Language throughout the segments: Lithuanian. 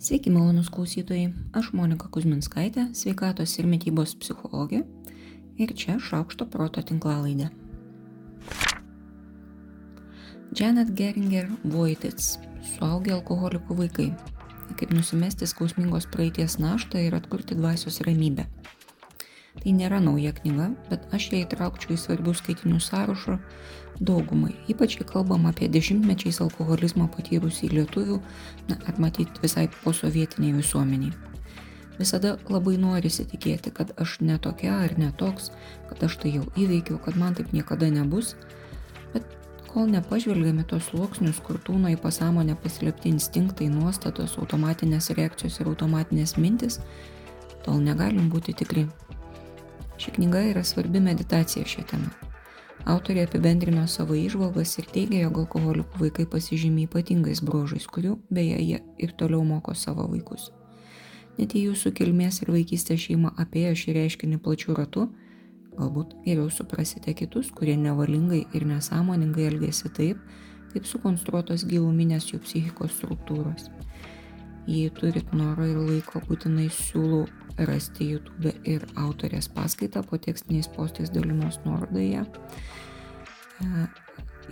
Sveiki, malonus klausytojai. Aš Monika Kuzminskaitė, sveikatos ir mytybos psichologė. Ir čia Šaukšto proto tinklalaidė. Janet Geringer Voitits - Suaugę alkoholikų vaikai. Kaip nusimesti skausmingos praeities naštą ir atkurti dvasios ramybę. Tai nėra nauja knyga, bet aš ją įtraukčiau į svarbių skaitinių sąrašą daugumai, ypač kai kalbam apie dešimtmečiais alkoholizmą patyrusį lietuvių, na, ar matyti visai posovietiniai visuomeniai. Visada labai norisi tikėti, kad aš netokia ar netoks, kad aš tai jau įveikiau, kad man taip niekada nebus, bet kol nepažvelgiame tos sluoksnius, kur tūno į pasąmonę paslėpti instinktai, nuostatos, automatinės reakcijos ir automatinės mintis, tol negalim būti tikri, Ši knyga yra svarbi meditacija šią temą. Autorė apibendrino savo išvalgas ir teigia, jog alkoholikų vaikai pasižymė ypatingais bruožais, kurių beje jie ir toliau moko savo vaikus. Net jei jūsų kilmės ir vaikystės šeima apėjo šį reiškinį plačių ratų, galbūt geriau suprasite kitus, kurie nevalingai ir nesąmoningai elgėsi taip, kaip sukonstruotos giluminės jų psichikos struktūros. Jei turit noro ir laiko, būtinai siūlau rasti YouTube ir autorės paskaitą po tekstiniais postais dalinos nuorodoje. E,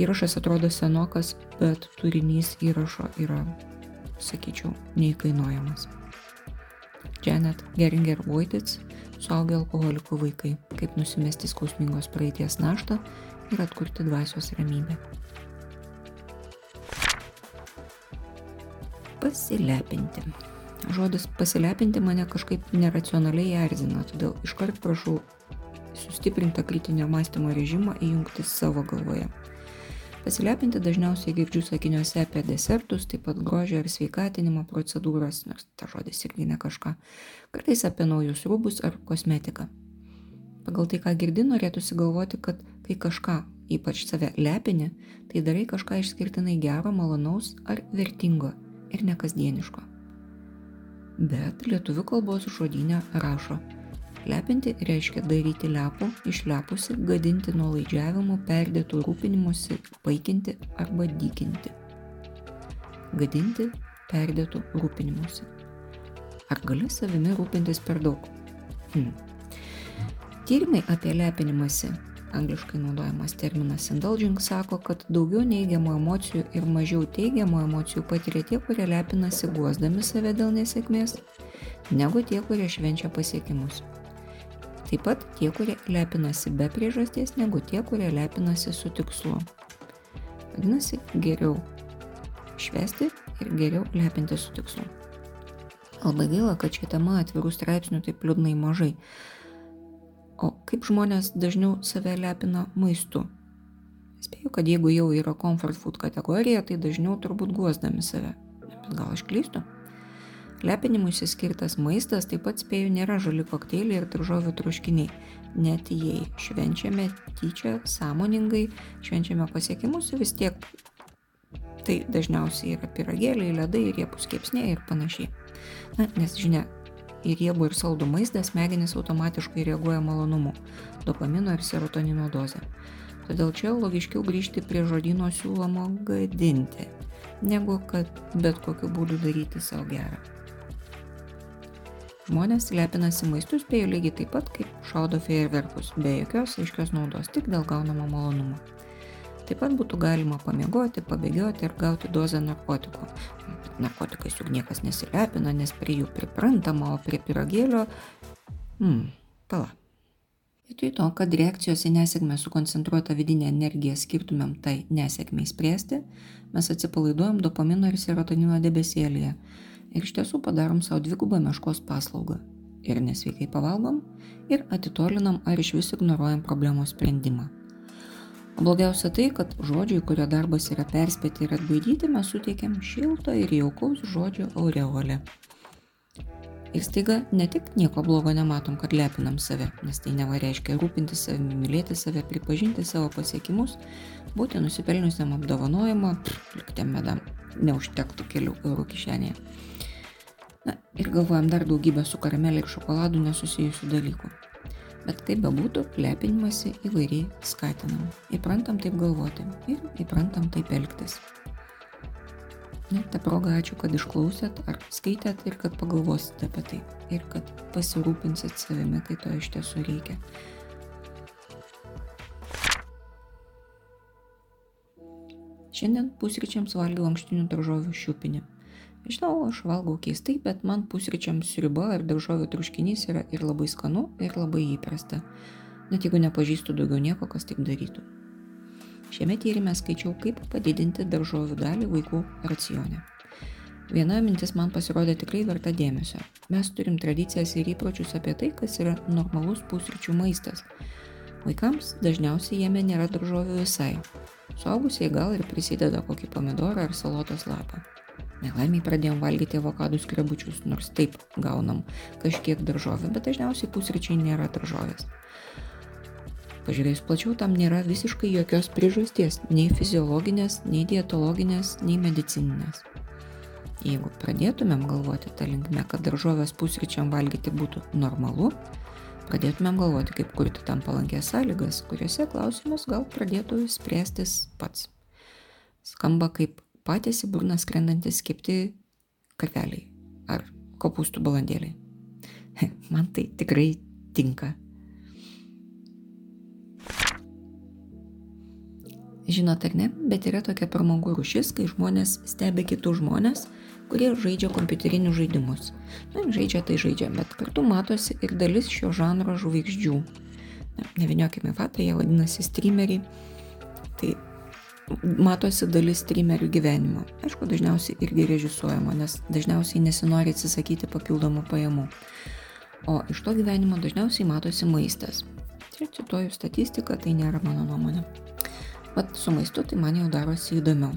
įrašas atrodo senokas, bet turinys įrašo yra, sakyčiau, neįkainuojamas. Janet Geringer Voitits suaugę alkoholikų vaikai, kaip nusimesti skausmingos praeities naštą ir atkurti dvasios ramybę. Pasilepinti. Žodis pasilepinti mane kažkaip neracionaliai erzina, todėl iškart prašau sustiprintą kritinio mąstymo režimą įjungti savo galvoje. Pasilepinti dažniausiai girdžiu sakiniuose apie desertus, taip pat grožio ir sveikatinimo procedūras, nors ta žodis irgi ne kažką, kartais apie naujus rūbus ar kosmetiką. Pagal tai, ką girdi, norėtųsi galvoti, kad kai kažką, ypač save lepini, tai darai kažką išskirtinai gero, malonaus ar vertingo ir nekasdieniško. Bet lietuvių kalbos žodynė rašo lepinti reiškia daryti lepų išlepusi gadinti nuolaidžiavimu perdėtu rūpinimusi paikinti arba dykinti. Gadinti perdėtu rūpinimusi ar gali savimi rūpintis per daug? Hmm. tyrimai apie lepinimąsi angliškai naudojamas terminas indulging sako, kad daugiau neigiamų emocijų ir mažiau teigiamų emocijų patiria tie, kurie lepinasi guosdami save dėl nesėkmės, negu tie, kurie švenčia pasiekimus. Taip pat tie, kurie lepinasi be priežasties, negu tie, kurie lepinasi su tikslu. Vadinasi, geriau švesti ir geriau lepinti su tikslu. Labai gaila, kad šią temą atvirų straipsnių taip liūdnai mažai. O kaip žmonės dažniau save lepina maistu? Spėju, kad jeigu jau yra comfort food kategorija, tai dažniau turbūt guosdami save. Bet gal aš klystu? Lepinimui skirtas maistas taip pat spėju nėra žali kokteiliai ir daržovių troškiniai. Net jei švenčiame tyčia, sąmoningai, švenčiame pasiekimus, vis tiek tai dažniausiai yra piragėliai, ledai, riepus kepsniai ir panašiai. Na, nes žinia, į riebų ir saldų maistą smegenys automatiškai reaguoja malonumu - dopamino ir serotonino dozę. Todėl čia logiškiau grįžti prie žodino siūlomo gadinti, negu kad bet kokiu būdu daryti savo gerą. Žmonės lepinasi maistu spėjo lygiai taip pat, kaip šaudo fejerverkus, be jokios aiškios naudos, tik dėl gaunamo malonumo. Taip pat būtų galima pamiegoti, pabėgioti ir gauti dozę narkotikų. Narkotikais juk niekas nesilepina, nes prie jų priprantama, o prie piragėlio... Hmm, pala. Vietoj to, kad reakcijos į nesėkmę sukoncentruotą vidinę energiją skirtumėm tai nesėkmiai spręsti, mes atsipalaiduojam dopamino ir serotonino debesėlėje ir iš tiesų padarom savo dvigubą meškos paslaugą. Ir nesveikai pavalgom, ir atitolinam ar iš vis ignoruojam problemos sprendimą. Blogiausia tai, kad žodžiai, kurio darbas yra perspėti ir atbaidyti, mes suteikiam šiltą ir jaukaus žodžio aureolę. Ir staiga ne tik nieko blogo nematom, kad lepinam save, nes tai neva reiškia rūpinti savimi, mylėti save, pripažinti savo pasiekimus, būti nusipelniusiam apdovanojimo, liktėm medam, neužtektų kelių eurų kišenėje. Na ir galvojam dar daugybę su karamelė ir šokoladu nesusijusių dalykų. Bet kaip bebūtų, lepinimasi įvairiai skatinam. Įprantam taip galvoti ir įprantam taip elgtis. Na, ta proga ačiū, kad išklausėt ar skaitėt ir kad pagalvosit apie tai. Ir kad pasirūpinsit savimi, kai to iš tiesų reikia. Šiandien pusryčiams valgiau ankštinių daržovių šiupinį. Žinau, aš valgau keistai, bet man pusryčiams sriuba ir daržovių truškinys yra ir labai skanu, ir labai įprasta. Net jeigu nepažįstu daugiau nieko, kas taip darytų. Šiame tyrimė skaičiau, kaip padidinti daržovių dalį vaikų racione. Viena mintis man pasirodė tikrai verta dėmesio. Mes turim tradicijas ir įpročius apie tai, kas yra normalus pusryčių maistas. Vaikams dažniausiai jame nėra daržovių visai, Suaugusiai gal ir prisideda kokį pomidorą ar salotos lapą. Nelaimiai pradėjom valgyti avokadų skrebučius, nors taip gaunam kažkiek daržovę, bet dažniausiai pusryčiai nėra daržovės. Pažiūrėjus plačiau, tam nėra visiškai jokios priežasties, nei fiziologinės, nei dietologinės, nei medicininės. Jeigu pradėtumėm galvoti tą linkmę, kad daržovės pusryčiam valgyti būtų normalu, pradėtumėm galvoti, kaip kurti tam palankės sąlygas, kuriuose klausimus gal pradėtų spręstis pats. Skamba kaip patys į burną skrendantis kepti karveliai ar kopūstų balandėliai. Man tai tikrai tinka. Žinot ar ne, bet yra tokia pramogų rušis, kai žmonės stebi kitus žmonės kurie žaidžia kompiuterinius žaidimus. Na, žaidžia tai žaidžia, bet kartu matosi ir dalis šio žanro žvaigždžių. Neviniokime fatą, jie vadinasi streameriai. Tai matosi dalis streamerių gyvenimo. Aišku, dažniausiai irgi režisuojama, nes dažniausiai nesinori atsisakyti papildomų pajamų. O iš to gyvenimo dažniausiai matosi maistas. Čia cituoju statistiką, tai nėra mano nuomonė. Bet su maistu tai man jau darosi įdomiau.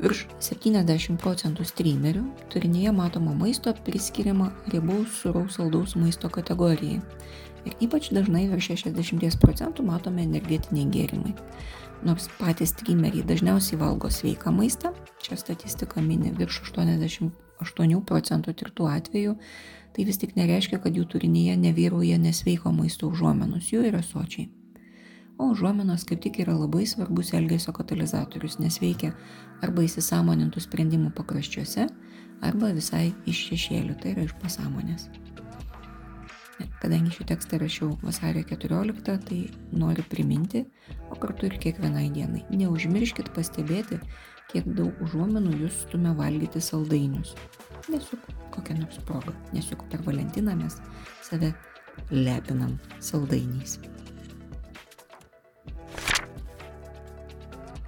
Virš 70 procentų streamerių turinyje matomo maisto priskiriama riebaus suraus saldaus maisto kategorijai. Ir ypač dažnai virš 60 procentų matome energetiniai gėrimai. Nors patys streameriai dažniausiai valgo sveiką maistą, čia statistika mini virš 88 procentų tirtų atvejų, tai vis tik nereiškia, kad jų turinyje nevyrauja nesveiko maisto užuomenus, jų yra sočiai o užuominos kaip tik yra labai svarbus elgesio katalizatorius, nes veikia arba įsisamonintų sprendimų pakraščiuose, arba visai iš šešėlių, tai yra iš pasąmonės. Kadangi šį tekstą rašiau vasario 14, tai noriu priminti, o kartu ir kiekvienai dienai. Neužmirškit pastebėti, kiek daug užuomenų jūs stumia valgyti saldainius. Nesuk kokią nors progą, nesuk per Valentiną mes save lepinam saldainiais.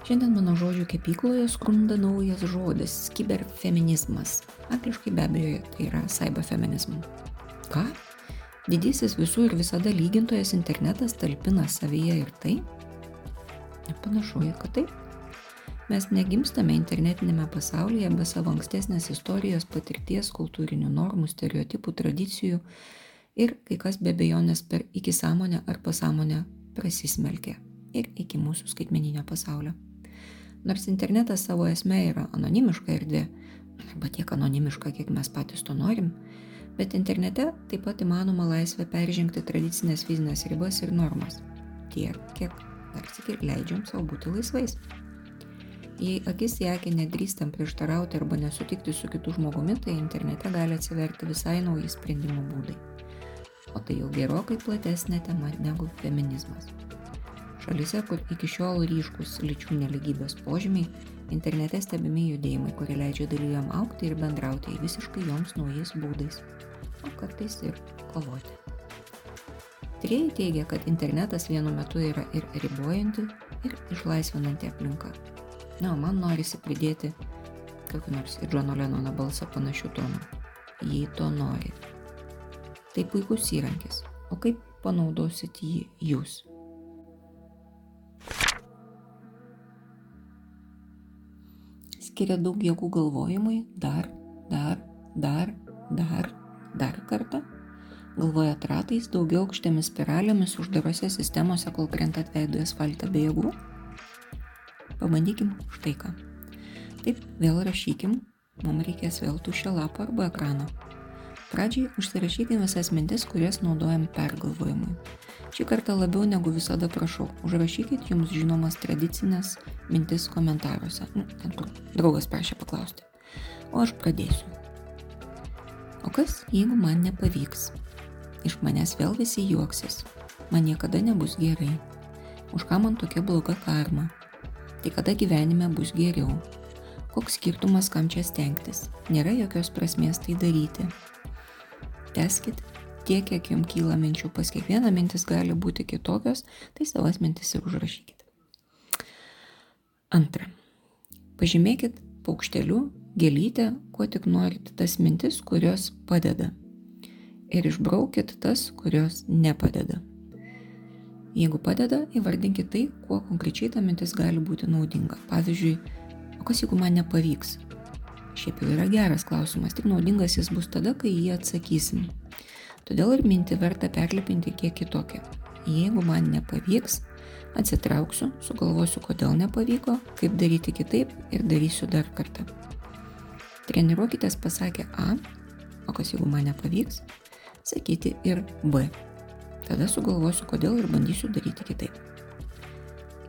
Šiandien mano žodžių kepykloje skrunda naujas žodis - kiberfeminizmas. Angliškai be abejo tai yra cyberfeminizm. Ką? Didysis visų ir visada lygintojas internetas talpina savyje ir tai? Panašu, kad taip. Mes negimstame internetinėme pasaulyje be savo ankstesnės istorijos, patirties, kultūrinių normų, stereotipų, tradicijų ir kai kas be bejonės per iki sąmonę ar pasąmonę prasismelkia ir iki mūsų skaitmeninio pasaulio. Nors internetas savo esme yra anonimiška erdvė, arba tiek anonimiška, kiek mes patys to norim, bet internete taip pat įmanoma laisvė peržengti tradicinės fizinės ribas ir normas. Tiek, kiek dar sėki leidžiam savo būti laisvais. Jei akis į akį nedrįstam prieštarauti arba nesutikti su kitu žmogumi, tai internete gali atsiverti visai nauji sprendimo būdai. O tai jau gerokai platesnė tema negu feminizmas. Šalise, kur iki šiol ryškus lyčių neligybės požymiai, internete stebimi judėjimai, kurie leidžia dalyviam aukti ir bendrauti visiškai joms naujais būdais, o kartais ir kovoti. Tyrėjai teigia, kad internetas vienu metu yra ir ribojanti, ir išlaisvinanti aplinka. Na, o man norisi pridėti kokį nors į Džono Lenono balsą panašių tonų. Jei to nori. Tai puikus įrankis. O kaip panaudosit jį jūs? Skiria daug jėgų galvojimui, dar, dar, dar, dar, dar kartą. Galvoja ratais, daugiau aukštėmis spiralėmis uždarose sistemose, kol krentat veidų asfaltą be jėgų. Pabandykim štai ką. Taip, vėl rašykim, mums reikės vėl tuščio lapo arba ekrano. Pradžiai užsirašykim visas mintis, kurias naudojam pergalvojimui. Šį kartą labiau negu visada prašau, užrašykit jums žinomas tradicinės mintis komentaruose. Nu, ten, kur draugas prašė paklausti. O aš pradėsiu. O kas, jeigu man nepavyks? Iš manęs vėl visi juoksis. Man niekada nebus gerai. Už ką man tokia bloga karma? Tai kada gyvenime bus geriau? Koks skirtumas, kam čia stengtis? Nėra jokios prasmės tai daryti. Teskit tiek, kiek jums kyla minčių. Pas kiekvieną mintis gali būti kitokios, tai savas mintis ir užrašykite. Antra. Pažymėkit paukšteliu, gėlytę, kuo tik norit tas mintis, kurios padeda. Ir išbraukit tas, kurios nepadeda. Jeigu padeda, įvardinkit tai, kuo konkrečiai ta mintis gali būti naudinga. Pavyzdžiui, o kas jeigu man nepavyks? Šiaip jau yra geras klausimas, tik naudingas jis bus tada, kai jį atsakysim. Todėl ir mintį verta perlipinti kiek kitokią. Jeigu man nepavyks, atsitrauksiu, sugalvosiu, kodėl nepavyko, kaip daryti kitaip ir darysiu dar kartą. Treniruokitės pasakę A, o kas jeigu man nepavyks, sakyti ir B. Tada sugalvosiu, kodėl ir bandysiu daryti kitaip.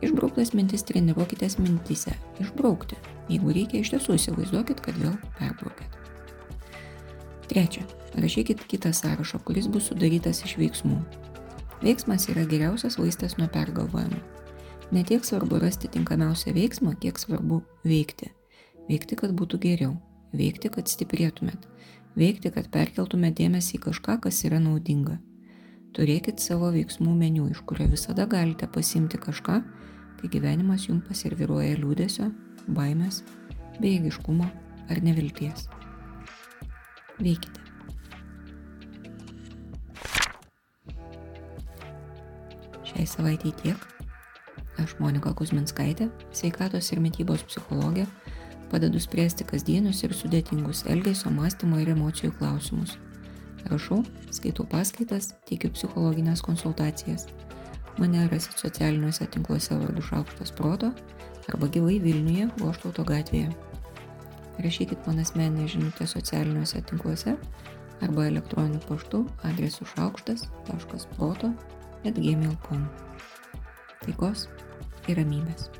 Išbrauktas mintis treniruokitės mintise. Išbraukti. Jeigu reikia, iš tiesų įsivaizduokit, kad vėl perbraukėt. Trečia. Rašykit kitą sąrašą, kuris bus sudarytas iš veiksmų. Veiksmas yra geriausias vaistas nuo pergalvojimo. Ne tiek svarbu rasti tinkamiausią veiksmą, kiek svarbu veikti. Veikti, kad būtų geriau. Veikti, kad stiprėtumėt. Veikti, kad perkeltumėt dėmesį į kažką, kas yra naudinga. Turėkit savo veiksmų meniu, iš kurio visada galite pasimti kažką, kai gyvenimas jums paserviruoja liūdėsio, baimės, bejėgiškumo ar nevilties. Veikite. Šiai savaitai tiek. Aš Monika Kuzminskaitė, sveikatos ir mytybos psichologė, padedu spręsti kasdienius ir sudėtingus elgesio, mąstymo ir emocijų klausimus. Rašau, skaitau paskaitas, teikiu psichologinės konsultacijas. Mane rasit socialiniuose tinkluose vardu Šaukštas Proto arba gyvai Vilniuje, Goštauto gatvėje. Rašykit man asmeninę žinutę socialiniuose tinkluose arba elektroniniu paštu adresu šaukštas.proto atgmail.com. Taikos ir ramybės.